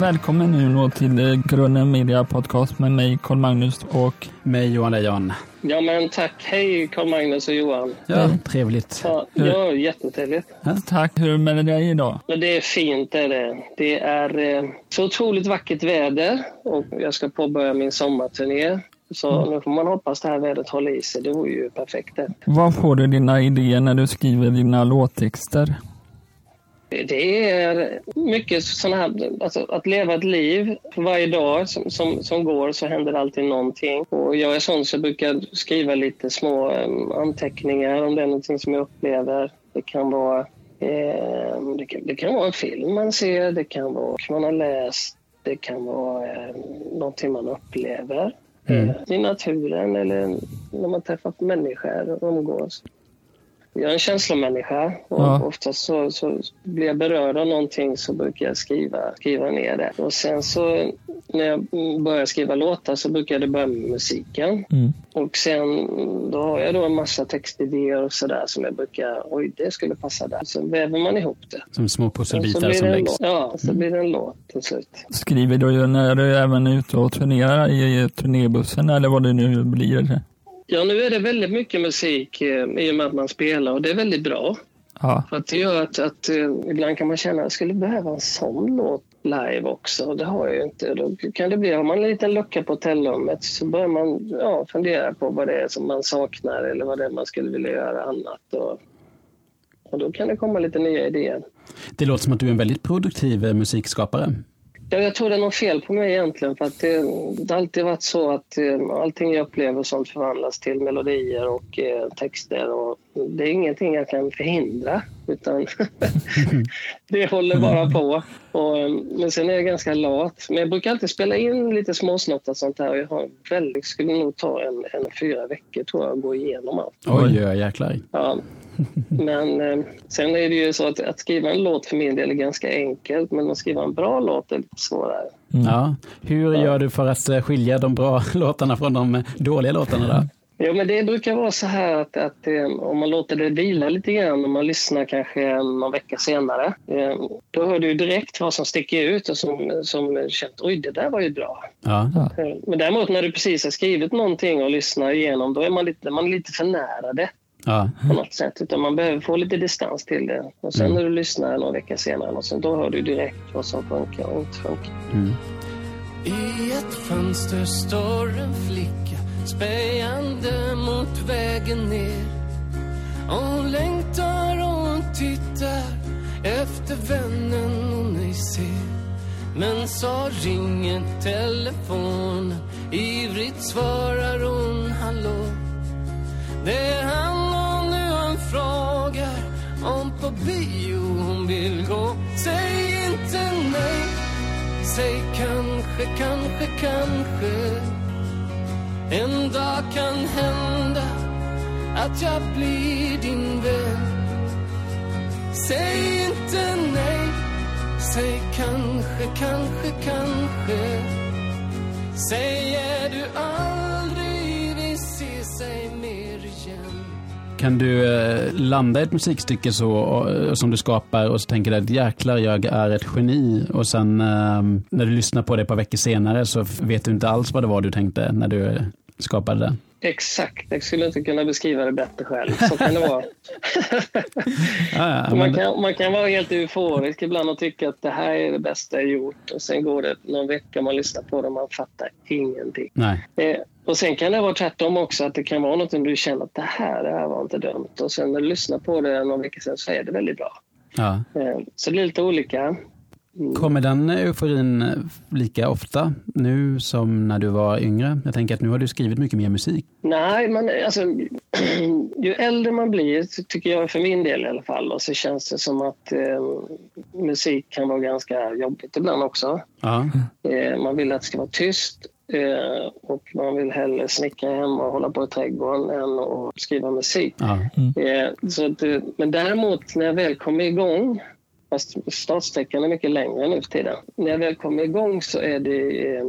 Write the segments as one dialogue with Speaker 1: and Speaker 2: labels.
Speaker 1: Välkommen nu då till eh, Grunden Media Podcast med mig Carl Magnus och
Speaker 2: mig Johan Lejon.
Speaker 3: Ja men tack. Hej Carl Magnus och Johan.
Speaker 2: Ja, trevligt.
Speaker 3: Ja, ja jättetrevligt.
Speaker 1: Ja, tack. Hur är det med dig idag?
Speaker 3: Det är fint är det. Det är eh, så otroligt vackert väder och jag ska påbörja min sommarturné. Så mm. nu får man hoppas det här vädret håller i sig. Det vore ju perfekt.
Speaker 1: Var får du dina idéer när du skriver dina låttexter?
Speaker 3: Det är mycket sådana här, alltså att leva ett liv. Varje dag som, som, som, går så händer alltid någonting. Och jag är sån så jag brukar skriva lite små um, anteckningar om det är någonting som jag upplever. Det kan vara eh, det, kan, det, kan, vara en film man ser, det kan vara man har läst, det kan vara eh, någonting man upplever. Mm. Eh, I naturen eller när man träffar människor och umgås. Jag är en känslomänniska och ja. oftast så, så blir jag berörd av någonting så brukar jag skriva, skriva ner det. Och sen så när jag börjar skriva låtar så brukar det börja med musiken. Mm. Och sen då har jag då en massa textidéer och sådär som jag brukar, oj det skulle passa där. Så väver man ihop det.
Speaker 2: Som små pusselbitar som läggs.
Speaker 3: Ja, så mm. blir det en låt till slut.
Speaker 1: Skriver du när du även är ute och turnerar i turnébussen eller vad det nu blir?
Speaker 3: Ja, nu är det väldigt mycket musik eh, i och med att man spelar och det är väldigt bra. Ja. För att det gör att, att uh, ibland kan man känna att jag skulle behöva en sån låt live också. Det har jag ju inte. Då kan det bli, har man en liten lucka på hotellrummet så börjar man ja, fundera på vad det är som man saknar eller vad det är man skulle vilja göra annat. Och, och då kan det komma lite nya idéer.
Speaker 2: Det låter som att du är en väldigt produktiv eh, musikskapare.
Speaker 3: Ja, jag tror det är något fel på mig egentligen. För att det, det har alltid varit så att eh, allting jag upplever sånt förvandlas till melodier och eh, texter. Och det är ingenting jag kan förhindra. Utan det håller bara på. Och, eh, men sen är jag ganska lat. Men jag brukar alltid spela in lite småsnottar sånt här. Jag har väldigt, skulle nog ta en, en fyra veckor tror jag att gå igenom allt.
Speaker 2: Oj, jäklar.
Speaker 3: Ja, men eh, sen är det ju så att, att skriva en låt för min del är ganska enkelt, men att skriva en bra låt är lite svårare.
Speaker 2: Mm. Ja. Hur gör du för att eh, skilja de bra låtarna från de dåliga låtarna? Då?
Speaker 3: Ja, men det brukar vara så här att, att eh, om man låter det vila lite grann, om man lyssnar kanske någon vecka senare, eh, då hör du direkt vad som sticker ut och som, som känt, oj det där var ju bra. Ja. Eh, men däremot när du precis har skrivit någonting och lyssnar igenom, då är man lite, man är lite för nära det ja. på något sätt. Utan man behöver få lite distans till det. Och sen mm. när du lyssnar någon vecka senare, och sen, då hör du direkt vad som funkar och inte funkar. Mm.
Speaker 4: I ett fönster står en flicka spejande mot vägen ner. hon längtar och hon tittar efter vännen hon ej ser. Men så ringer telefonen, ivrigt svarar hon hallå. Det är han och nu han frågar om på bio hon vill gå. Säg inte nej, säg kanske, kanske, kanske. En dag kan hända att jag blir din vän. Säg inte nej, säg kanske, kanske, kanske. Säger du aldrig vi ser sig mer igen
Speaker 2: kan du eh, landa ett musikstycke så eh, som du skapar och så tänker du att jäklar jag är ett geni och sen eh, när du lyssnar på det ett par veckor senare så vet du inte alls vad det var du tänkte när du skapade det?
Speaker 3: Exakt, jag skulle inte kunna beskriva det bättre själv. Så kan det vara. ja, man, kan, man kan vara helt euforisk ibland och tycka att det här är det bästa jag gjort. Och sen går det någon vecka man lyssnar på det och man fattar ingenting. Nej. Eh, och sen kan det vara tvärtom också, att det kan vara något du känner att det här, det här var inte dumt. Och sen när du lyssnar på det någon vecka sen så är det väldigt bra. Ja. Eh, så det är lite olika.
Speaker 2: Mm. Kommer den euforin lika ofta nu som när du var yngre? Jag tänker att nu har du skrivit mycket mer musik.
Speaker 3: Nej, men alltså, ju äldre man blir, tycker jag för min del i alla fall, och så känns det som att eh, musik kan vara ganska jobbigt ibland också. Eh, man vill att det ska vara tyst eh, och man vill hellre snickra hemma och hålla på i trädgården än att skriva musik. Mm. Eh, så att, men däremot när jag väl kommer igång Fast startsträckan är mycket längre nu för tiden. När jag väl kommer igång så är det, eh,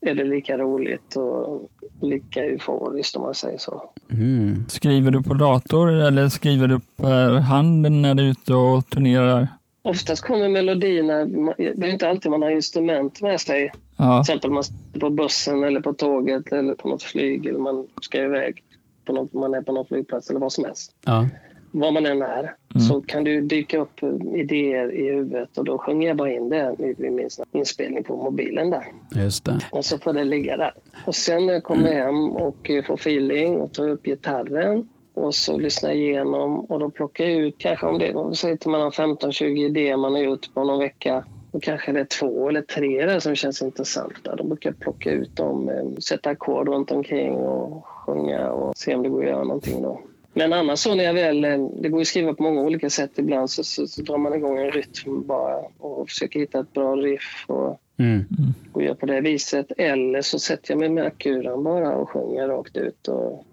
Speaker 3: är det lika roligt och lika euforiskt om man säger så.
Speaker 1: Mm. Skriver du på dator eller skriver du per hand när du är ute och turnerar?
Speaker 3: Oftast kommer melodierna, det är inte alltid man har instrument med sig.
Speaker 1: Ja.
Speaker 3: Till exempel man sitter på bussen eller på tåget eller på något flyg eller man ska iväg. På något, man är på någon flygplats eller vad som helst.
Speaker 2: Ja.
Speaker 3: Var man än är så kan ju dyka upp idéer i huvudet och då sjunger jag bara in det i i min inspelning på mobilen där.
Speaker 2: Just det.
Speaker 3: Och så får det ligga där. Och sen när jag kommer hem och eh, får feeling och tar upp gitarren och så lyssnar jag igenom och då plockar jag ut kanske om det om säger att man har 15-20 idéer man har gjort på någon vecka. Då kanske det är två eller tre där som känns intressanta. Då brukar jag plocka ut dem, eh, sätta ackord runt omkring och sjunga och se om det går att göra någonting då. Men annars så när jag väl, eh, det går ju att skriva på många olika sätt. Ibland så, så, så drar man igång en rytm bara och försöker hitta ett bra riff och
Speaker 2: Mm.
Speaker 3: och gör på det viset. Eller så sätter jag mig med akuran bara och sjunger rakt ut. Och,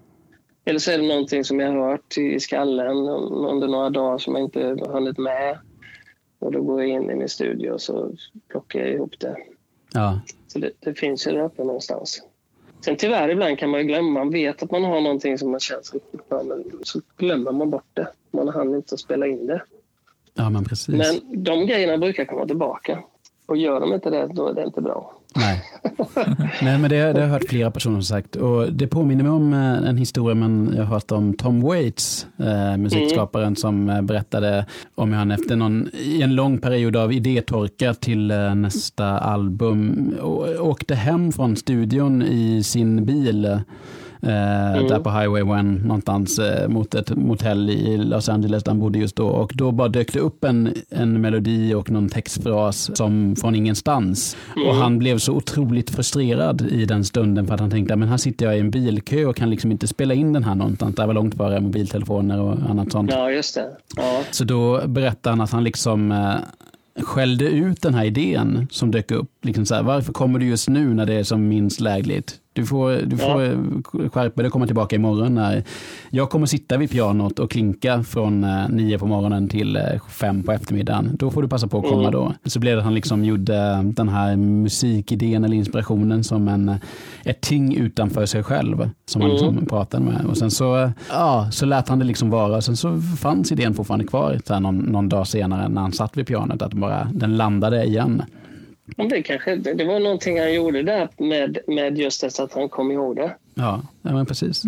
Speaker 3: eller så är det någonting som jag har hört i skallen under några dagar som jag inte har hunnit med. Och då går jag in i min studio och så plockar jag ihop det.
Speaker 2: Ja.
Speaker 3: Så det, det finns ju där uppe någonstans. Sen tyvärr ibland kan man glömma. Man vet att man har någonting som man känns riktigt bra men så glömmer man bort det. Man hann inte att spela in det.
Speaker 2: ja, men precis.
Speaker 3: Men de grejerna brukar komma tillbaka. Och gör de inte det, då är det inte bra.
Speaker 2: Nej. Nej, men det, det har jag hört flera personer som sagt. Och det påminner mig om eh, en historia man jag har hört om Tom Waits, eh, musikskaparen som eh, berättade om hur han efter någon, i en lång period av idétorka till eh, nästa album åkte hem från studion i sin bil. Eh, Där på Highway 1 någonstans eh, mot ett motell i Los Angeles där han bodde just då. Och då bara dök det upp en, en melodi och någon textfras som från ingenstans. Och han blev så otroligt frustrerad i den stunden för att han tänkte men här sitter jag i en bilkö och kan liksom inte spela in den här någonstans. Det var långt före mobiltelefoner och annat sånt.
Speaker 3: Ja, just det. Ja.
Speaker 2: Så då berättar han att han liksom eh, skällde ut den här idén som dök upp. Liksom så här, varför kommer du just nu när det är som minst lägligt? Du får, du får ja. skärpa dig och komma tillbaka imorgon. När jag kommer sitta vid pianot och klinka från eh, nio på morgonen till eh, fem på eftermiddagen. Då får du passa på att komma då. Så blev det att han liksom gjorde den här musikidén eller inspirationen som en, ett ting utanför sig själv. Som han liksom pratade med. Och sen så, ja, så lät han det liksom vara. Sen så fanns idén fortfarande kvar så här någon, någon dag senare när han satt vid pianot. Att bara, den landade igen.
Speaker 3: Men det, kanske, det det var någonting han gjorde där med, med just det att han kom ihåg det.
Speaker 2: Ja, ja men precis.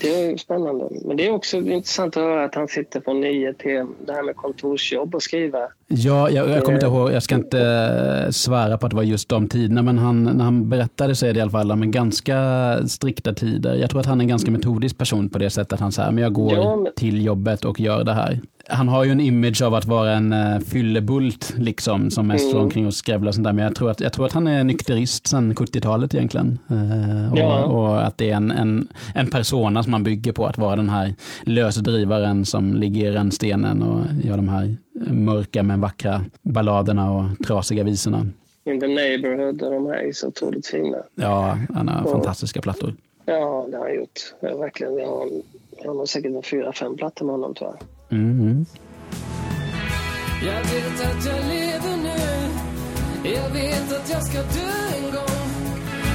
Speaker 3: Det är ju spännande. Men det är också intressant att höra att han sitter från nio till det här med kontorsjobb och skriva.
Speaker 2: Ja, jag, jag kommer inte ihåg, jag ska inte eh, svära på att det var just de tiderna, men han, när han berättade så är det i alla fall med ganska strikta tider. Jag tror att han är en ganska metodisk person på det sättet att han säger, men jag går
Speaker 3: Ja, men-
Speaker 2: till jobbet och gör det här. Han har ju en image av att vara en uh, fyllebult liksom, som mest står omkring och skrävlar och sånt där, men jag tror att, jag tror att han är nykterist sedan 70-talet egentligen. Eh, och,
Speaker 3: Ja.
Speaker 2: och att det är en, en, en persona som man bygger på att vara den här lösdrivaren som ligger i rännstenen och gör de här mörka men vackra balladerna och trasiga visorna.
Speaker 3: In the neighborhood och de här är så otroligt fina.
Speaker 2: Ja, han har fantastiska plattor.
Speaker 3: Ja, det har han gjort. Jag, verkligen, jag, har, jag har säkert en fyra, fem plattor med honom tror jag.
Speaker 2: Mm.
Speaker 4: Jag vet att jag lever nu Jag vet att jag ska dö en gång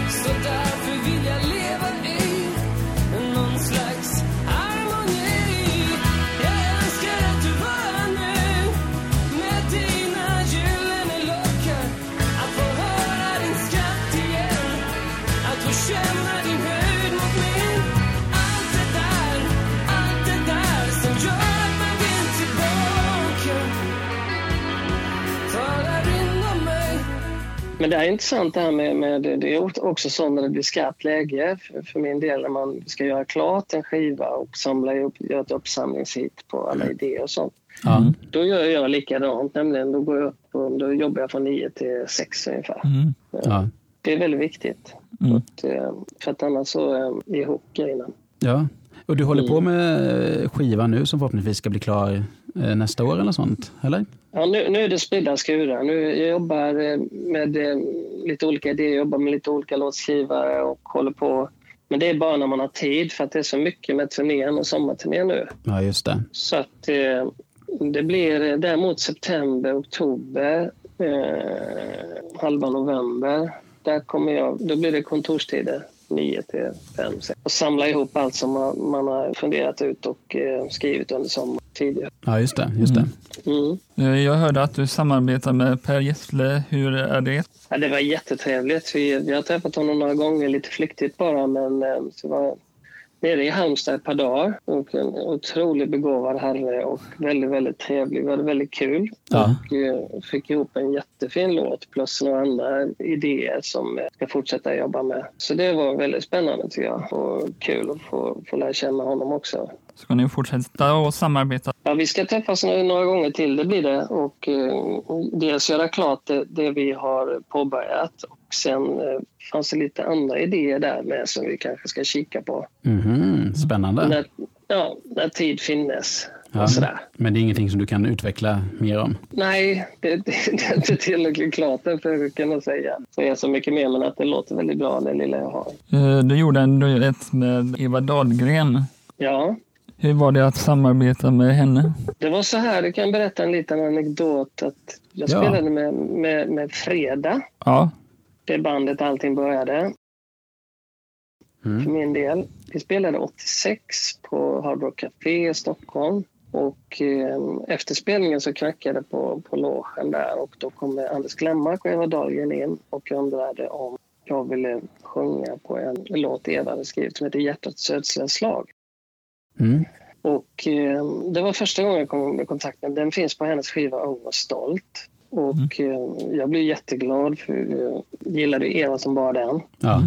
Speaker 4: Så därför vill jag leva i någon slags
Speaker 3: Men det är intressant det här med, med det är också så när det blir skarpt läge för, för min del när man ska göra klart en skiva och samla upp, göra ett uppsamlingshit på alla idéer och sånt.
Speaker 2: Ja.
Speaker 3: Då gör jag likadant, nämligen då går jag upp och då jobbar jag från 9 till 6 ungefär.
Speaker 1: Mm.
Speaker 2: Ja.
Speaker 3: Det är väldigt viktigt.
Speaker 1: Mm.
Speaker 3: Att, eh, för att annars så eh, är ihop grejerna.
Speaker 2: ja. Och du håller på
Speaker 3: Mm.
Speaker 2: med skivan nu som förhoppningsvis ska bli klar eh, nästa år eller sånt, eller?
Speaker 3: Ja, nu, nu är det spridda skurar. Nu, jag jobbar eh, med eh, lite olika idéer, jobbar med lite olika låtskrivare och håller på. Men det är bara när man har tid för att det är så mycket med turnén och sommarturnén nu.
Speaker 2: Ja, just det.
Speaker 3: Så att eh, det blir däremot september, oktober, eh, halva november. Där kommer jag, då blir det kontorstider 9 till 5, 6. Och samla ihop allt som man, man har funderat ut och eh, skrivit under sommaren. Tidigare.
Speaker 2: Ja, just det. Just det.
Speaker 3: Mm.
Speaker 1: Eh, Jag hörde att du samarbetar med Per Gessle. Hur är det?
Speaker 3: Ja, det var jättetrevligt. Vi, vi har träffat honom några gånger, lite flyktigt bara, men eh, så var nere i Halmstad ett par dagar. Och en otroligt begåvad herre och väldigt, väldigt trevlig. Vi hade väldigt kul
Speaker 2: Ja.
Speaker 3: och eh, fick ihop en jättefin låt plus några andra idéer som jag ska fortsätta jobba med. Så det var väldigt spännande tycker jag och kul att få, få lära känna honom också.
Speaker 1: Ska ni fortsätta att samarbeta?
Speaker 3: Ja, vi ska träffas några, några gånger till, det blir det. Och eh, dels göra klart det, det vi har påbörjat. Och sen eh, fanns det lite andra idéer där med som vi kanske ska kika på.
Speaker 2: Mhm, Spännande.
Speaker 3: När, ja, när tid finnes.
Speaker 2: Ja.
Speaker 3: Och.
Speaker 2: Men det är ingenting som du kan utveckla mer om?
Speaker 3: Nej, det, det, det är inte tillräckligt klart än för att kunna säga, säga så mycket mer. Men att det låter väldigt bra, det lilla jag har.
Speaker 1: Eh, Du gjorde en duett med Eva Dahlgren.
Speaker 3: Ja,
Speaker 1: Hur var det att samarbeta med henne?
Speaker 3: det var så här. Jag kan berätta en liten anekdot. Att jag
Speaker 2: Ja.
Speaker 3: spelade med, med, med Freda.
Speaker 1: Ja,
Speaker 3: Det bandet allting började.
Speaker 2: Mm.
Speaker 3: för min del. Vi spelade 86 på Hard Rock Café i Stockholm. Och eh, efter spelningen så knackade det på, på logen där och då kom Anders Glenmark och Eva Dahlgren in och undrade om jag ville sjunga på en låt Eva hade skrivit som heter Hjärtats södsliga slag.
Speaker 2: Mm.
Speaker 3: Och eh, det var första gången jag kom i kontakt med den. Den finns på hennes skiva Ung och stolt. Och eh, jag blev jätteglad för jag gillade Eva som bara den.
Speaker 2: Ja.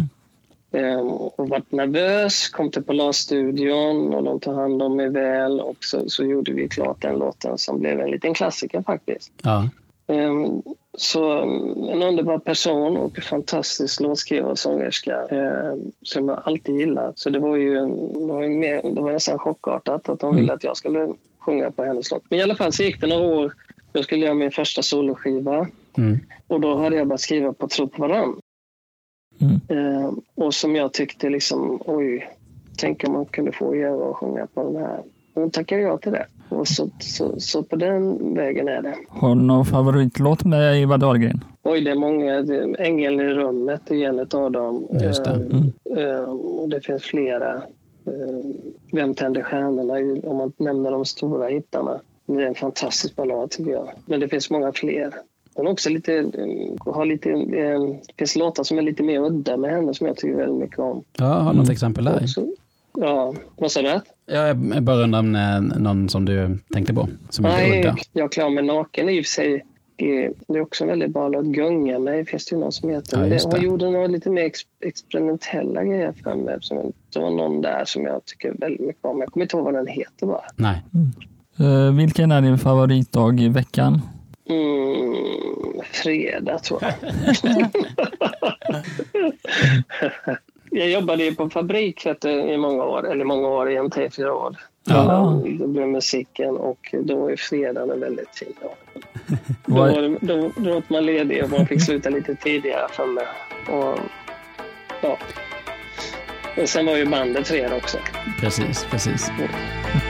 Speaker 3: Ehm, och varit nervös, kom till Polarstudion och de tog hand om mig väl och så, så gjorde vi klart den låten som blev en liten klassiker faktiskt.
Speaker 2: Ja.
Speaker 3: Så mm, en underbar person och en fantastisk låtskrivare och sångerska ehm, som jag alltid gillat. Så det var ju det var, ju mer, det var nästan chockartat att de ville att jag skulle sjunga på hennes låt. Men i alla fall så gick det några år. Jag skulle göra min första soloskiva
Speaker 2: Mm.
Speaker 3: och då hade jag börjat skriva på Tro på varann.
Speaker 1: Mm.
Speaker 3: Eh, och som jag tyckte liksom, oj, tänk om man kunde få Eva att sjunga på den här. Och då tackade jag till det. Och så, så, så på den vägen är det.
Speaker 1: har du någon favoritlåt med Eva Dahlgren?
Speaker 3: Oj, det är många. Ängeln i rummet är en av dem.
Speaker 2: Just det.
Speaker 3: Eh, eh, och det finns flera. Eh, Vem tänder stjärnorna? Om man nämner de stora hittarna. Det är en fantastisk ballad tycker jag. Men det finns många fler. Hon också lite, har lite, det finns låtar som är lite mer udda med henne som jag tycker väldigt mycket om.
Speaker 2: ja, har du något exempel där?
Speaker 3: Också, ja, vad sa du?
Speaker 2: Jag bara undrar om någon som du tänkte på, som inte är
Speaker 3: Nej,
Speaker 2: udda.
Speaker 3: jag klär mig naken i och för sig. Det är också en väldigt bra låt. Gunga mig finns det ju någon som heter.
Speaker 2: Ja,
Speaker 3: det, hon gjorde några lite mer ex, experimentella grejer för mig. Som, det var någon där som jag tycker väldigt mycket om. Jag kommer inte ihåg vad den heter bara.
Speaker 2: Nej.
Speaker 1: Eh, vilken är din favoritdag i veckan?
Speaker 3: Mm, fredag tror jag. jag jobbade ju på fabrik du, i många år, eller många år, i en tre, fyra år.
Speaker 1: Ja.
Speaker 3: Det blev musiken och då var ju fredagen en väldigt fin dag. Då, var då, då var man ledig och man fick sluta lite tidigare för mig. Och, ja. och sen var ju bandet fredag också.
Speaker 2: Precis, precis.
Speaker 4: Jag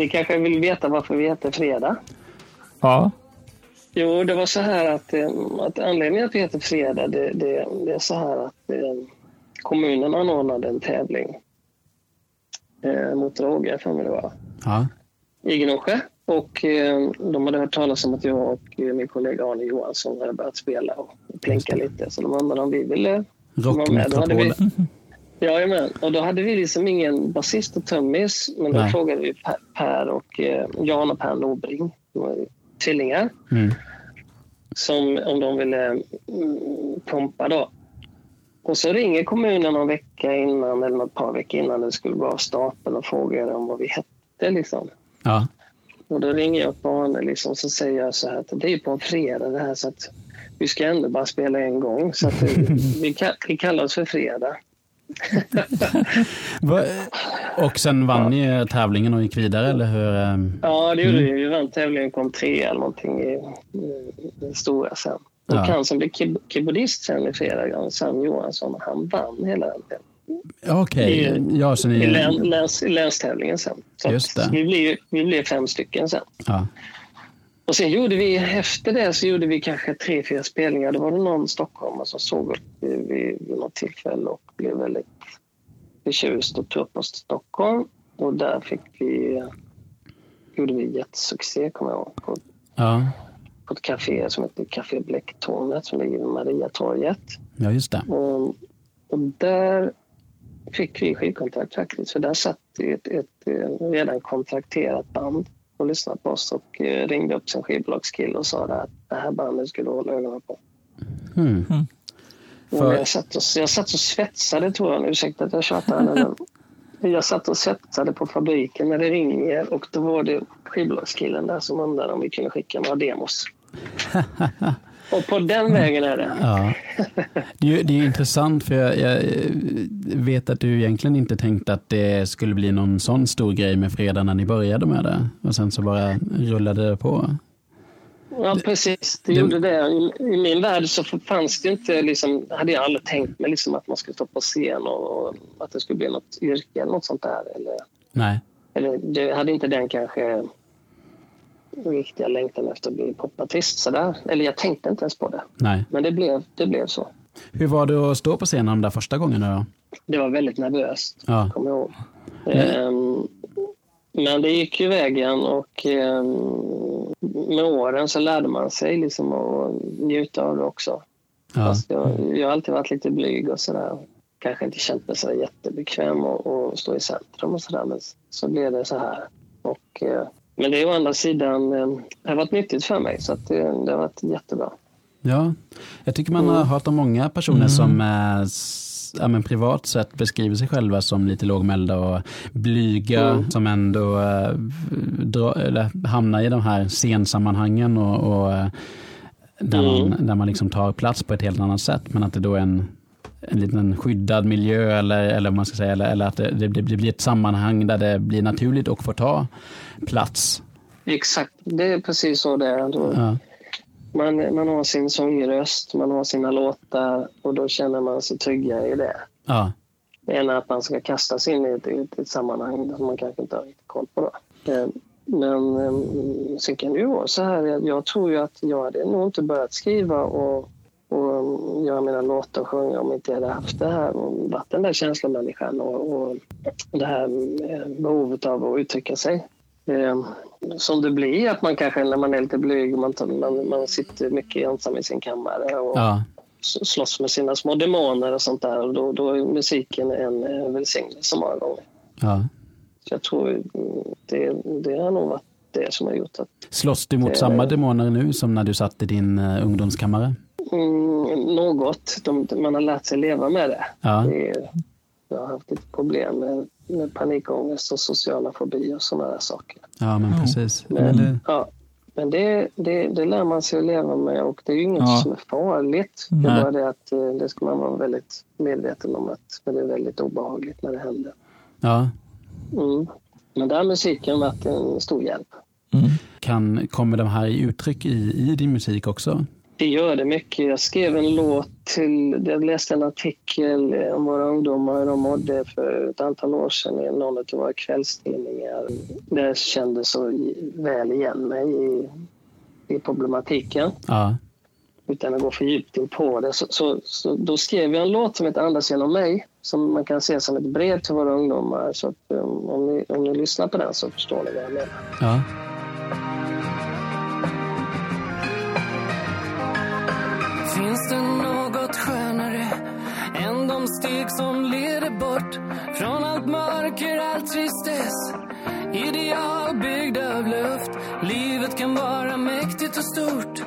Speaker 3: Ni kanske vill veta varför vi heter Fredag?
Speaker 1: Ja,
Speaker 3: Jo, det var så här att, eh, att anledningen att vi heter Fredag, det, det, det är så här att eh, kommunen anordnade en tävling eh, mot droger, för mig det var,
Speaker 2: Ja.
Speaker 3: i Gnosjö. Och eh, de hade hört talas om att jag och eh, min kollega Arne Johansson hade börjat spela och plinka lite. Så de undrade om vi ville vara vi. Jajamän, och då hade vi liksom ingen basist och trummis. Men då
Speaker 2: Nej.
Speaker 3: frågade vi Per, och eh, Jan och Per ju tvillingar,
Speaker 2: Mm.
Speaker 3: som, om de ville mm, pumpa då. Och så ringer kommunen någon vecka innan eller ett par veckor innan det skulle vara av stapeln och frågar om vad vi hette. Liksom.
Speaker 2: Ja.
Speaker 3: Och då ringer jag upp Arne liksom, så säger jag så här att det är på en fredag det här så att vi ska ändå bara spela en gång. Så att vi, ka- vi kallar oss för Fredag.
Speaker 2: Och sen vann ni tävlingen och gick vidare, eller hur? ehm?
Speaker 3: Ja, det gjorde vi. Vi vann tävlingen, kom tre eller någonting i, i stora sen. Och
Speaker 2: Ja.
Speaker 3: han som blev keyb- keyboardist sen i fredag, Sam Johansson, han vann hela den.
Speaker 2: Ja, Okej,
Speaker 3: I-
Speaker 2: ja, ni...
Speaker 3: i länstävlingen sen. Så
Speaker 2: Just det.
Speaker 3: Vi, blev, vi blev fem stycken sen.
Speaker 2: Ja.
Speaker 3: Och sen gjorde vi, efter det så gjorde vi kanske tre, fyra spelningar. Då var det någon stockholmare som såg oss vid, vid, något tillfälle och blev väldigt förtjust och tog upp oss till Stockholm. Och där fick vi, gjorde vi jättesuccé, kommer jag ihåg, på,
Speaker 2: Ja.
Speaker 3: på ett café som heter Café Bläcktornet som ligger vid Mariatorget.
Speaker 2: ja, just det.
Speaker 3: Och, och där fick vi skivkontrakt faktiskt. För där satt ett, ett, eh, redan kontrakterat band och lyssnade på oss och eh, ringde upp sin skivbolagskille och sa att det här bandet skulle hålla ögonen på.
Speaker 2: Mm.
Speaker 3: Och
Speaker 2: För-
Speaker 3: jag, satt och, jag satt och svetsade, tror jag. Ursäkta att jag tjatar. jag satt och svetsade på fabriken när det ringer och då var det skivbolagskillen där som undrade om vi kunde skicka några demos. och på den vägen är det.
Speaker 2: Ja. Det är, det är intressant för jag, jag vet att du egentligen inte tänkte att det skulle bli någon sån stor grej med fredag när ni började med det. Och sen så bara rullade det på.
Speaker 3: Ja, precis. Det,
Speaker 2: det-
Speaker 3: gjorde det. I, I min värld så fanns det inte, liksom, hade jag aldrig tänkt mig liksom, att man skulle stå på scen och, och att det skulle bli något yrke eller något sånt där. Eller,
Speaker 2: Nej.
Speaker 3: eller det hade inte den kanske riktiga längtan efter att bli popartist. Sådär. Eller jag tänkte inte ens på det.
Speaker 2: Nej.
Speaker 3: Men det blev, det blev så.
Speaker 2: Hur var det att stå på scenen de där första gångerna då?
Speaker 3: Det var väldigt nervöst,
Speaker 2: Ja.
Speaker 3: kommer jag ihåg.
Speaker 2: Men-
Speaker 3: Ehm, men det gick ju vägen och ehm, med åren så lärde man sig liksom att njuta av det också.
Speaker 2: Ja.
Speaker 3: Jag, jag har alltid varit lite blyg och sådär. Kanske inte känt mig så jättebekväm och, och stå i centrum och sådär. Men så blev det så här. Och, eh, men det är å andra sidan eh, det har varit nyttigt för mig så att det, det har varit jättebra.
Speaker 2: Ja, jag tycker man har hört om många personer som eh, ja, men privat sett beskriver sig själva som lite lågmälda och blyga
Speaker 3: Mm.
Speaker 2: som ändå eh, dra, eller hamnar i de här scensammanhangen och, och eh, där, man, där man liksom tar plats på ett helt annat sätt men att det då är en, en liten skyddad miljö eller, eller, vad man ska säga, eller, eller att det, det, blir- det blir ett sammanhang där det blir naturligt att få ta plats.
Speaker 3: Exakt, det är precis så det är.
Speaker 2: Ja,
Speaker 3: Man, man har sin sångröst, man har sina låtar och då känner man sig tryggare i det.
Speaker 2: ja,
Speaker 3: än att man ska kastas in i ett, i ett, sammanhang som man kanske inte har koll på. Då. Eh, Men sen kan det ju vara så här, jag, jag tror ju att jag hade nog inte börjat skriva och, och göra mina låtar och sjunga om inte jag hade haft det här varit den där känslomänniskan och, och det här eh, behovet av att uttrycka sig. Eh, Som det blir, att man kanske när man är lite blyg, man, man, man sitter mycket ensam i sin kammare och,
Speaker 2: ja,
Speaker 3: slåss med sina små demoner och sånt där. Och då, då är musiken en eh, välsignelse många gånger.
Speaker 2: ja.
Speaker 3: Så jag tror mm, det, det har nog varit det som har gjort att
Speaker 2: Slåss du mot
Speaker 3: Det-
Speaker 2: samma demoner nu som när du satt i din ungdomskammare?
Speaker 3: Mm, något, de, man har lärt sig leva med det.
Speaker 2: Ja.
Speaker 3: det är, jag har haft lite problem med, med panikångest och sociala fobier och sådana där saker.
Speaker 2: Ja, men precis.
Speaker 3: Men,
Speaker 2: Men det,
Speaker 3: ja, men det, det, det lär man sig att leva med och det är ju inget
Speaker 1: Ja.
Speaker 3: som är farligt. Det är
Speaker 1: Nej.
Speaker 3: bara det att eh, det ska man vara väldigt medveten om att det är väldigt obehagligt när det händer.
Speaker 2: ja.
Speaker 3: Mm. Men där har musiken varit en stor hjälp.
Speaker 1: Mm.
Speaker 2: Kan, kommer de här i uttryck i, i din musik också?
Speaker 3: Det gör det mycket. Jag skrev en låt till, jag läste en artikel om våra ungdomar, hur de mådde för ett antal år sedan i någon av våra kvällstidningar. Där kände så väl igen mig i, i problematiken.
Speaker 2: Ja,
Speaker 3: Utan att gå för djupt in på det. Så, så, så då skrev jag en låt som heter Andas genom mig. som man kan se som ett brev till våra ungdomar. Så att, um, om, ni, om ni lyssnar på den så förstår ni vad jag menar.
Speaker 2: Ja.
Speaker 4: Som leder bort från allt mörker, all tristess? Ideal byggda av luft. Livet kan vara mäktigt och stort.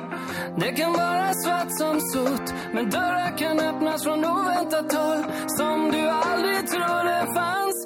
Speaker 4: Det kan vara svart som sot, men dörrar kan öppnas från oväntat håll som du aldrig trodde fanns.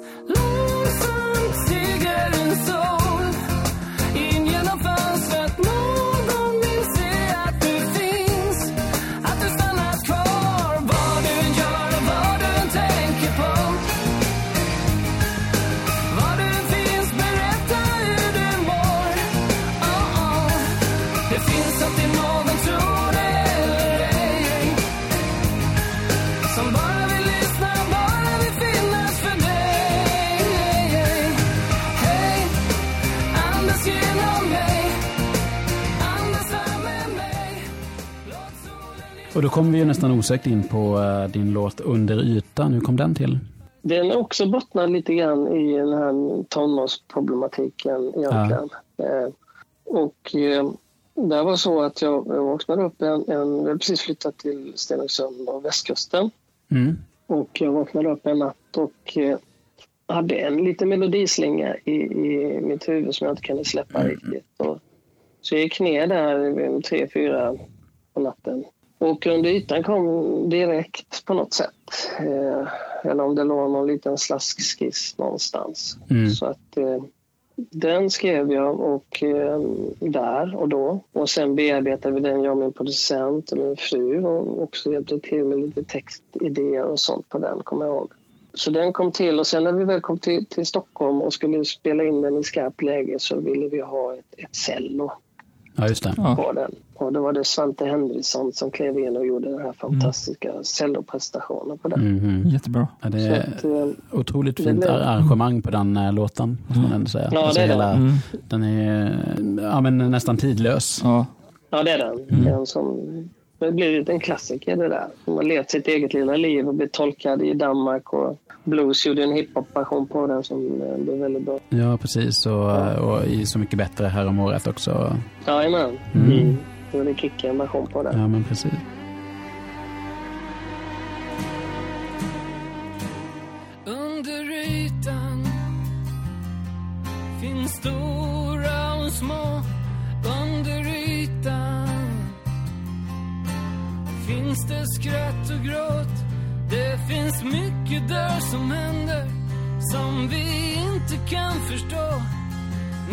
Speaker 4: Och
Speaker 2: då kommer vi ju nästan osökt in på eh, din låt Under ytan. Hur kom den till?
Speaker 3: Den också bottnar lite grann i den här tonårsproblematiken egentligen. Eh, och eh, det var så att jag, vaknade upp en, en, jag precis flyttat till Stenungsund och västkusten.
Speaker 2: Mm.
Speaker 3: Och jag vaknade upp en natt och hade en liten melodislinga i, i mitt huvud som jag inte kunde släppa riktigt. Och, så jag gick ner där tre, fyra på natten. Och under ytan kom direkt på något sätt. Eh, eller om det låg någon liten slaskskiss någonstans.
Speaker 2: Mm.
Speaker 3: Så att eh, den skrev jag och eh, där och då. Och sen bearbetade vi den, jag och min producent och min fru och också hjälpte till med lite textidéer och sånt på den, kommer jag ihåg. Så den kom till och sen när vi väl kom till, till Stockholm och skulle spela in den i skarpt läge så ville vi ha ett, ett cello
Speaker 2: Ja, just det.
Speaker 1: Ja.
Speaker 3: på den. Och det var det Svante Henriksson som klev in och gjorde den här fantastiska celloprestationen på den.
Speaker 2: Mhm.
Speaker 1: Jättebra.
Speaker 2: Ja, det
Speaker 3: Så
Speaker 2: är
Speaker 3: att, eh,
Speaker 2: otroligt
Speaker 3: det
Speaker 2: fint
Speaker 3: blev-
Speaker 2: arrangemang på den eh, låten. Måste man ändå säga.
Speaker 3: Ja,
Speaker 2: Alltså
Speaker 3: det är
Speaker 2: hela,
Speaker 1: Mm.
Speaker 2: Den är ja, men nästan tidlös.
Speaker 1: Ja.
Speaker 3: Ja, det är den.
Speaker 2: Mm.
Speaker 3: den som, det blir en klassiker det där. De har levt sitt eget lilla liv och blivit tolkad i Danmark. Och Blues gjorde en hiphop-version på den som blev väldigt bra.
Speaker 2: Ja, precis. Och, eh, och i Så mycket bättre här om året också.
Speaker 3: Jajamän.
Speaker 2: Mm.
Speaker 3: Mm. Det var det Kicke en version på den.
Speaker 2: Ja, men precis.
Speaker 4: Under ytan finns stora och små. Under finns det skratt och gråt. Det finns mycket där som händer som vi inte kan förstå.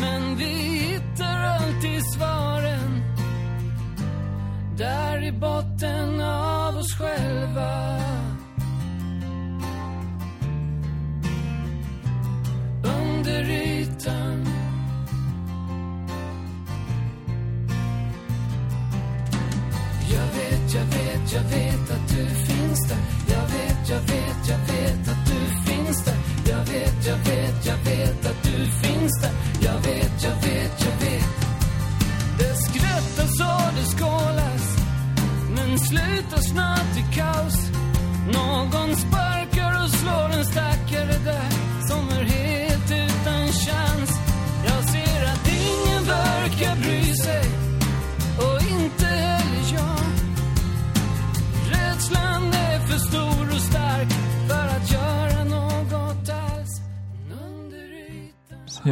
Speaker 4: Men vi hittar alltid svaren där i botten av oss själva.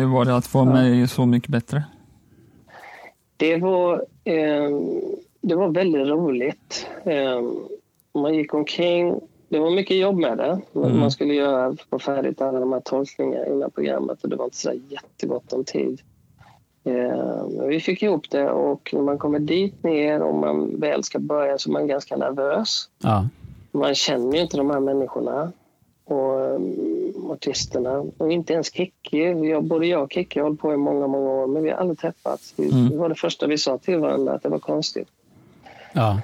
Speaker 1: Hur var det att med i Så mycket bättre?
Speaker 3: Det var, eh, det var väldigt roligt. Eh, man gick omkring. Det var mycket jobb med det.
Speaker 1: Mm.
Speaker 3: Man skulle göra få färdigt alla de här tolkningarna innan programmet och det var inte så jättegott om tid. Eh, vi fick ihop det och när man kommer dit ner och man väl ska börja så är man ganska nervös.
Speaker 2: Ja.
Speaker 3: Man känner ju inte de här människorna och um, artisterna. Och inte ens Kikki. Jag, både jag och Kikki har hållit på i många, många år men vi har aldrig träffats. Vi,
Speaker 1: Mm.
Speaker 3: Det var det första vi sa till varandra, att det var konstigt.
Speaker 2: Ja.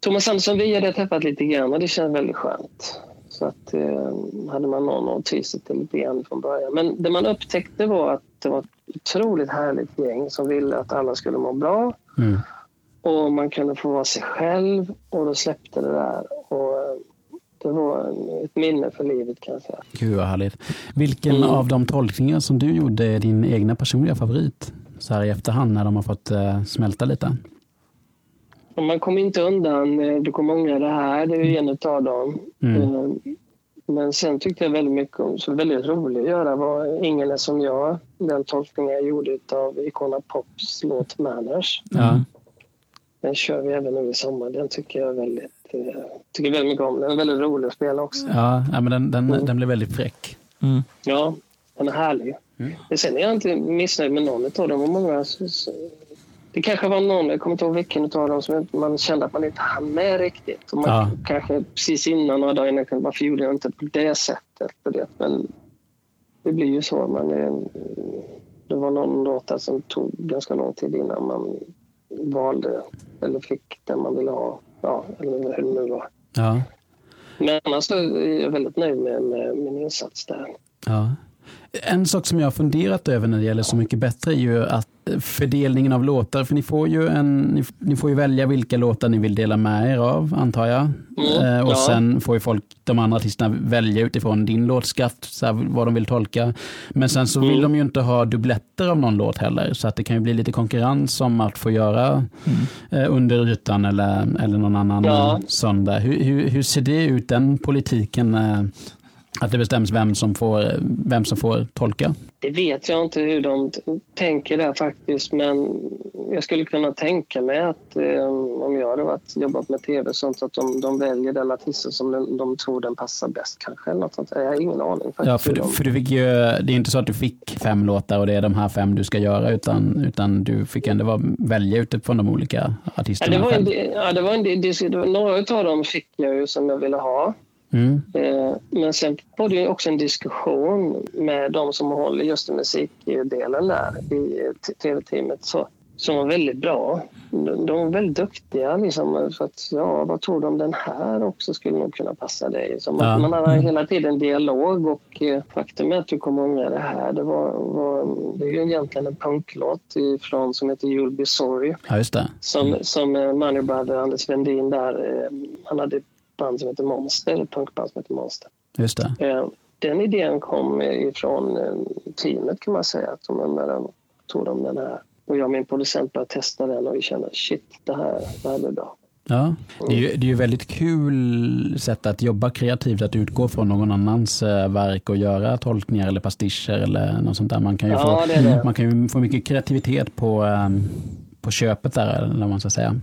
Speaker 3: Thomas Andersson, vi hade träffat lite grann och det känns väldigt skönt. Så att eh, hade man någon att ty sig till lite grann från början. Men det man upptäckte var att det var ett otroligt härligt gäng som ville att alla skulle må bra.
Speaker 2: Mm.
Speaker 3: Och man kunde få vara sig själv och då släppte det där. Och det var ett minne för livet kan jag säga.
Speaker 2: Gud vad härligt. Vilken
Speaker 3: Mm.
Speaker 2: av de tolkningar som du gjorde är din egna personliga favorit? Så här i efterhand när de har fått eh, smälta lite.
Speaker 3: Man kommer inte undan, eh, du kommer ångra det här, det är ju en utav dem.
Speaker 2: Mm.
Speaker 3: Eh, Men sen tyckte jag väldigt mycket om, så väldigt roligt att göra var Ingen är som jag, den tolkningen jag gjorde av Icona Pops låt Manners.
Speaker 2: Ja.
Speaker 3: Den kör vi även nu i sommar. Den tycker jag väldigt, eh, tycker väldigt mycket om. Den är väldigt rolig att spela också.
Speaker 2: Ja, ja, men den, den,
Speaker 3: Mm.
Speaker 2: den blev väldigt fräck.
Speaker 1: Mm.
Speaker 3: Ja, den är härlig.
Speaker 2: Mm.
Speaker 3: Sen är jag inte missnöjd med någon av dem. Många, så- så- det kanske var någon, jag kommer inte ihåg vilken av dem, som man kände att man inte hann med riktigt. Och man
Speaker 2: Ja.
Speaker 3: kanske precis innan, några dagar innan, varför gjorde jag inte på det sättet? Och det? Men det blir ju så. Man är, det var någon låt där som tog ganska lång tid innan man valde eller fick den man ville ha. Ja, eller hur det nu var.
Speaker 2: Ja.
Speaker 3: Men annars är jag väldigt nöjd med, med min insats där.
Speaker 2: Ja. En sak som jag har funderat över när det gäller Så mycket bättre är ju att fördelningen av låtar, för ni får ju, en, ni, ni får ju välja vilka låtar ni vill dela med er av, antar jag.
Speaker 3: Mm,
Speaker 2: eh, och
Speaker 3: ja.
Speaker 2: sen får ju folk, de andra artisterna välja utifrån din låtskatt, så här, vad de vill tolka. Men sen så vill
Speaker 3: Mm.
Speaker 2: de ju inte ha dubbletter av någon låt heller, så att det kan ju bli lite konkurrens om att få göra eh, Under ytan eller, eller någon annan
Speaker 3: Ja.
Speaker 2: sån där. Hur, hur, hur ser det ut, den politiken? Eh, att det bestäms vem som får, vem som får tolka?
Speaker 3: Det vet jag inte hur de tänker där faktiskt, men jag skulle kunna tänka mig att eh, om jag hade varit, jobbat med tv och sånt, att de, de väljer den artisten som de, de tror den passar bäst kanske. Eller något sånt. Jag har ingen aning faktiskt.
Speaker 2: Ja, för, du- för du fick ju, det är inte så att du fick fem låtar och det är de här fem du ska göra, utan, utan du fick ändå vara, välja utifrån de olika
Speaker 3: ja,
Speaker 2: artisterna
Speaker 3: det var en, ja, det var en, det, det var, några av dem fick jag ju som jag ville ha.
Speaker 2: Mm.
Speaker 3: Eh, Men sen var det också en diskussion med de som håller just musikdelen där i tv-teamet som var väldigt bra. De, var väldigt duktiga. Liksom, för att, ja, vad tror du om den här också skulle nog kunna passa dig? Så man,
Speaker 2: Ja.
Speaker 3: man hade hela tiden dialog och eh, faktum är att du kommer ångra det här. Det, var, var, det är ju egentligen en punklåt ifrån, som heter You'll Be Sorry
Speaker 2: Ja, just det.
Speaker 3: som, som eh, Money Brother, Anders Wendin där, eh, han hade band som heter Monster, ett punkband som heter Monster.
Speaker 2: Just det.
Speaker 3: Eh, Den idén kom ifrån eh, teamet kan man säga, att de den, tog de den här. Och jag och min producent började testa den och vi kände shit, det här, det här blir bra.
Speaker 2: Ja. Det är ju det är ju väldigt kul sätt att jobba kreativt, att utgå från någon annans eh, verk och göra tolkningar eller pastischer eller något sånt där. Man kan ju,
Speaker 3: Ja,
Speaker 2: få,
Speaker 3: det det.
Speaker 2: Man kan ju få mycket kreativitet på, på köpet där, eller vad man ska säga.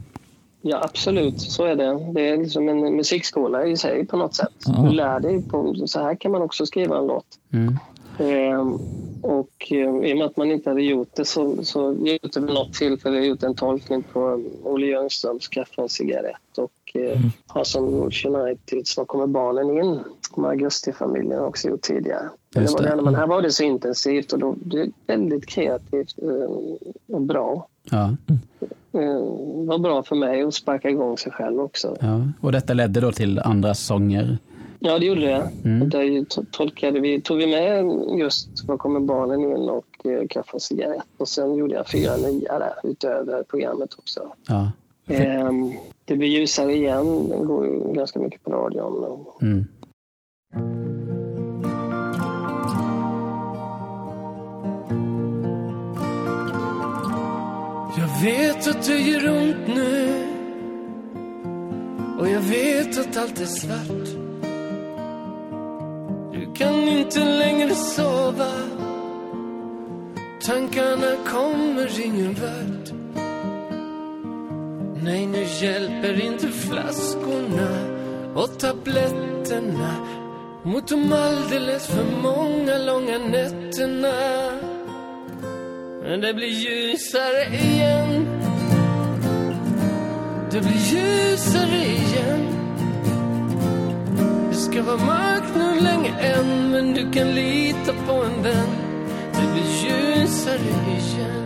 Speaker 3: Ja, absolut, så är det. Det är liksom en musikskola i sig på något sätt. Du lär dig, på, så här kan man också skriva en låt.
Speaker 2: Mm.
Speaker 3: Ehm, och eh, i och med att man inte hade gjort det så, så det vid något tillfälle jag gjort en tolkning på Olle Ljungströms Kaffe och cigarett och eh, har som Uniteds Var kommer barnen in? Med Augusti-familjen också gjort tidigare. Det
Speaker 2: Just det.
Speaker 3: det. men här var det så intensivt och då, det är väldigt kreativt eh, och bra.
Speaker 2: Ja.
Speaker 3: Eh, var bra för mig att sparka igång sig själv också.
Speaker 2: Ja. Och detta ledde då till andra sånger.
Speaker 3: Ja, det gjorde det.
Speaker 2: Mm.
Speaker 3: Där tolkade vi, tog vi med just Var kommer barnen in och eh, Kaffe och cigarett. Och sen gjorde jag fyra nya där utöver programmet också.
Speaker 2: Ja.
Speaker 3: Ehm, det blir ljusare igen. Den går ju ganska mycket på radion.
Speaker 2: Mm.
Speaker 4: Jag vet att det gör ont nu Och jag vet att allt är svart kan inte längre sova. Tankarna kommer ingen vart Nej, nu hjälper inte flaskorna och tabletterna mot de alldeles för många långa nätterna. Men det blir ljusare igen. Det blir ljusare igen. Det ska vara mörkt nu länge än Men du kan lita på en vän. Det blir ljusare igen.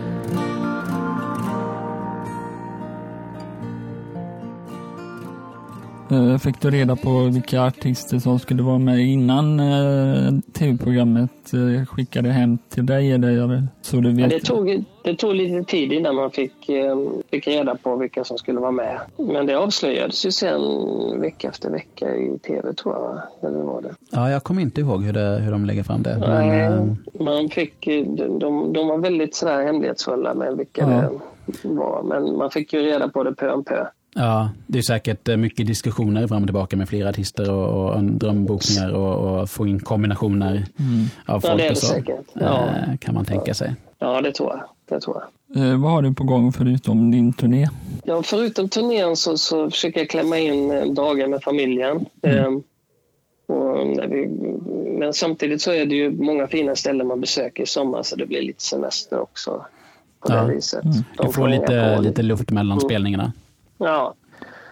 Speaker 1: Eh, Fick du reda på vilka artister som skulle vara med innan eh, tv-programmet eh, skickade hem till dig? Eller så du
Speaker 3: Ja,
Speaker 1: vet?
Speaker 3: det, tog, det tog lite tid innan man fick, fick reda på vilka som skulle vara med. Men det avslöjades ju sen vecka efter vecka i tv tror jag. Eller var det.
Speaker 2: Ja, jag kommer inte ihåg hur, det, hur de lägger fram det. Men,
Speaker 3: Nej, man fick, de, de, de var väldigt sådär hemlighetsfulla med vilka
Speaker 1: Ja.
Speaker 3: det var. Men man fick ju reda på det pö om pö.
Speaker 2: Ja, det är säkert eh, mycket diskussioner fram och tillbaka med flera artister och, och drömbokningar och, och få in kombinationer av
Speaker 3: Ja,
Speaker 2: folk
Speaker 3: det är
Speaker 2: och
Speaker 3: det
Speaker 2: så.
Speaker 3: säkert. Ja.
Speaker 2: eh, Kan man tänka sig.
Speaker 3: Ja, det tror jag. Det tror jag.
Speaker 1: Eh, vad har du på gång förutom din turné?
Speaker 3: Ja, förutom turnén så, så försöker jag klämma in eh, dagar med familjen.
Speaker 2: Mm.
Speaker 3: Ehm, och när vi, men samtidigt så är det ju många fina ställen man besöker i sommar så det blir lite semester också. På
Speaker 2: Ja.
Speaker 3: det viset.
Speaker 2: Du
Speaker 3: De
Speaker 2: får
Speaker 3: får
Speaker 2: lite,
Speaker 3: på.
Speaker 2: lite luft mellan spelningarna.
Speaker 3: Ja.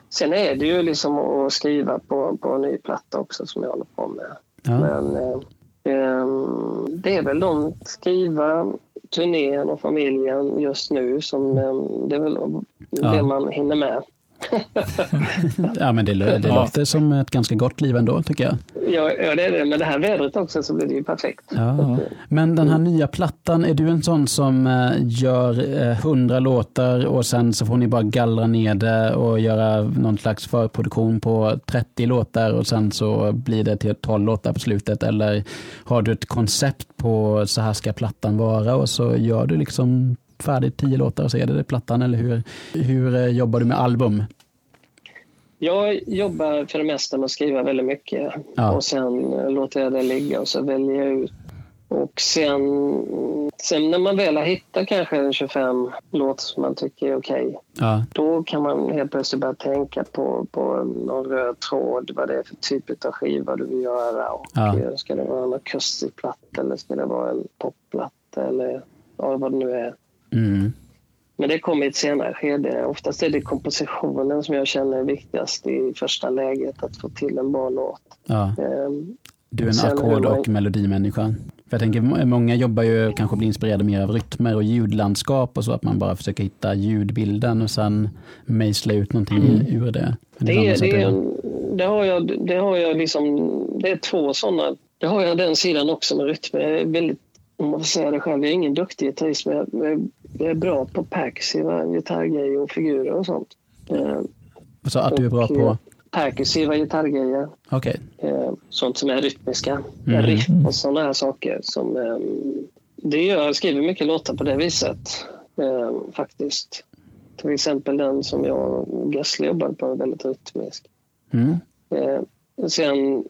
Speaker 3: Sen är det ju liksom att skriva på, på en ny platta också som jag håller på med.
Speaker 2: Ja.
Speaker 3: Men eh, ehm, det är väl de skriva, turnén och familjen just nu som eh, det är väl
Speaker 2: Ja.
Speaker 3: det man hinner med.
Speaker 2: Ja, men det, det
Speaker 1: Ja.
Speaker 2: låter som ett ganska gott liv ändå, tycker jag.
Speaker 3: Ja, ja, det är det. Med det här vädret också så blir det ju perfekt.
Speaker 2: Ja. Men den här nya plattan, är du en sån som eh, gör eh, hundra låtar och sen så får ni bara gallra ner det och göra någon slags förproduktion på 30 låtar och sen så blir det till 12 låtar på slutet? Eller har du ett koncept på så här ska plattan vara och så gör du liksom färdigt 10 låtar och så är det, det plattan? Eller hur, hur eh, jobbar du med album?
Speaker 3: Jag jobbar för det mesta med att skriva väldigt mycket
Speaker 2: Ja.
Speaker 3: och sen eh, låter jag det ligga och så väljer jag ut. Och sen, sen när man väl har hittat kanske en 25 låtar som man tycker är okej,
Speaker 2: Ja,
Speaker 3: då kan man helt plötsligt börja tänka på, på någon röd tråd, vad det är för typ av skiva du vill göra. Och,
Speaker 2: Ja.
Speaker 3: eh, Ska det vara en akustisk platta eller ska det vara en popplatta eller ja, vad det nu är.
Speaker 2: Mm.
Speaker 3: Men det kommer i ett senare skede. Oftast är det kompositionen som jag känner är viktigast i första läget, att få till en bra låt.
Speaker 2: ja.
Speaker 3: Ehm,
Speaker 2: Du är en ackord
Speaker 3: hur man-
Speaker 2: och melodimänniska. För jag tänker, må- många jobbar ju kanske blir inspirerade mer av rytmer och ljudlandskap och så, att man bara försöker hitta ljudbilden och sen mejsla ut någonting ur det.
Speaker 3: Det, är, det, är, det har jag, det har jag liksom, det är två sådana. Det har jag den sidan också med rytmer. Jag är väldigt, om man får säga det själv, jag är ingen duktig gitarrist men jag, är bra på perkussiva gitarrgrejer och figurer och sånt. Ehm,
Speaker 2: Så att du är bra på,
Speaker 3: eh, Perkussiva gitarrgrejer.
Speaker 2: okej.
Speaker 3: eh, sånt som är rytmiska.
Speaker 2: Mm.
Speaker 3: Riff och sådana här saker. Som, eh, det gör, jag skriver mycket låtar på det viset eh, faktiskt. Till exempel den som jag och Gessle jobbade på väldigt rytmisk.
Speaker 2: Mm.
Speaker 3: Eh, sen eh,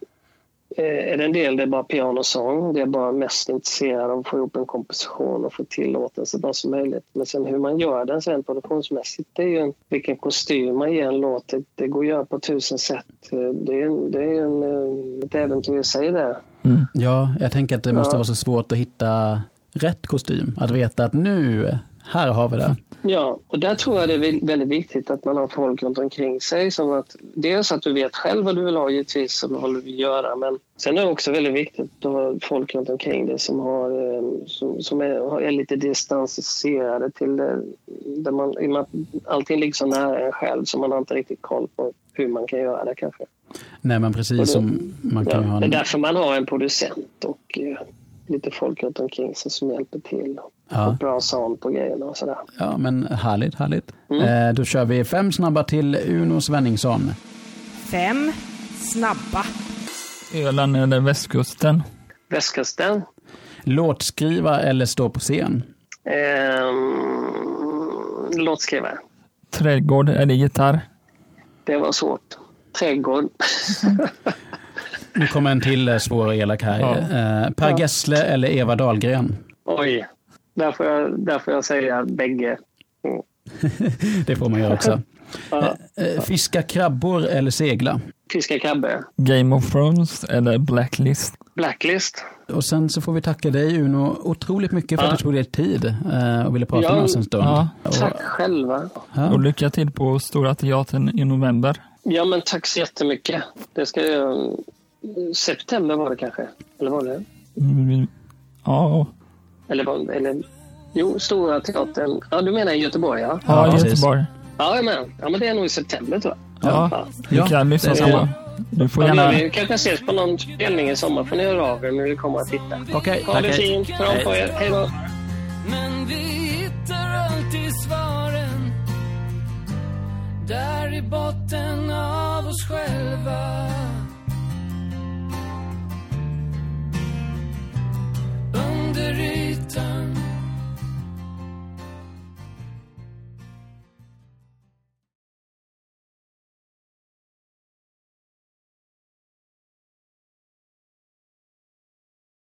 Speaker 3: är det en del det är bara pianosång. Det är bara mest intresserad av att få ihop en komposition och få till låten så bra som möjligt. Men sen hur man gör den sen produktionsmässigt, det är ju en, vilken kostym man ger en låt. Det, det går att göra på tusen sätt. Eh, Det är, en, det är en, eh, ett äventyr i sig det.
Speaker 2: Ja, jag tänker att det måste
Speaker 3: Ja.
Speaker 2: vara så svårt att hitta rätt kostym. Att veta att nu, här har vi det.
Speaker 3: Ja, och där tror jag det är vä- väldigt viktigt att man har folk runt omkring sig. Som att, dels att du vet själv vad du vill ha givetvis och vad du vill göra. Men sen är det också väldigt viktigt att ha folk runt omkring dig som, har, eh, som, som är, är lite distanserade till det. Där man, i och med att allting ligger så nära en själv så man har inte riktigt koll på hur man kan göra det kanske.
Speaker 2: Nej, men
Speaker 3: Och
Speaker 2: precis
Speaker 3: det-
Speaker 2: som man kan
Speaker 3: Ja,
Speaker 2: ha
Speaker 3: det är
Speaker 2: en,
Speaker 3: därför man har en producent och eh, lite folk runt omkring sig som hjälper till.
Speaker 2: Ja.
Speaker 3: Och bra sound på grejerna och sådär.
Speaker 2: Ja, men härligt, härligt.
Speaker 3: Mm.
Speaker 2: Eh, då kör vi fem snabba till Uno Svenningsson.
Speaker 5: Fem snabba.
Speaker 1: Öland eller västkusten?
Speaker 3: Västkusten.
Speaker 2: Låtskriva eller stå på scen?
Speaker 3: Ehm, låtskrivare.
Speaker 1: Trädgård eller gitarr?
Speaker 3: Det var svårt. Trädgård.
Speaker 2: Nu kommer en till eh, svår och elak här.
Speaker 1: Ja.
Speaker 2: Eh, per Gessle eller Eva Dahlgren?
Speaker 3: Oj. Där får jag, där får jag säga bägge. Mm.
Speaker 2: Det får man göra också.
Speaker 3: Ja.
Speaker 2: Eh, fiska krabbor eller segla?
Speaker 3: Fiska krabbe.
Speaker 1: Game of Thrones eller Blacklist?
Speaker 3: Blacklist.
Speaker 2: Och sen så får vi tacka dig Uno otroligt mycket för att
Speaker 3: Ja.
Speaker 2: du tog dig tid eh, och ville prata
Speaker 3: Ja,
Speaker 2: med oss en stund.
Speaker 1: ja.
Speaker 2: Och,
Speaker 3: Tack själva.
Speaker 2: ja.
Speaker 1: Och lycka till på Stora Teatern i november.
Speaker 3: Ja, men tack så jättemycket. Det ska jag... September var det kanske? Eller var det?
Speaker 1: Mm, Ja,
Speaker 3: Eller, var, eller Jo, Stora Teatern. Ja, du menar i Göteborg, ja?
Speaker 1: Ja,
Speaker 2: ja
Speaker 1: Göteborg.
Speaker 3: Ja, men, ja, men det är nog i september, tror jag.
Speaker 1: Ja, ja. vi kan lyssna
Speaker 2: samma.
Speaker 1: Du får gärna...
Speaker 3: Vi kanske ses på någon spelning i sommar. får ni höra av er när ni kommer att titta.
Speaker 2: Okej,
Speaker 3: okay,
Speaker 2: Ha
Speaker 3: det fint. Kram på er. Hej då.
Speaker 4: Men vi hittar alltid svaren där i botten av oss själva Under ytan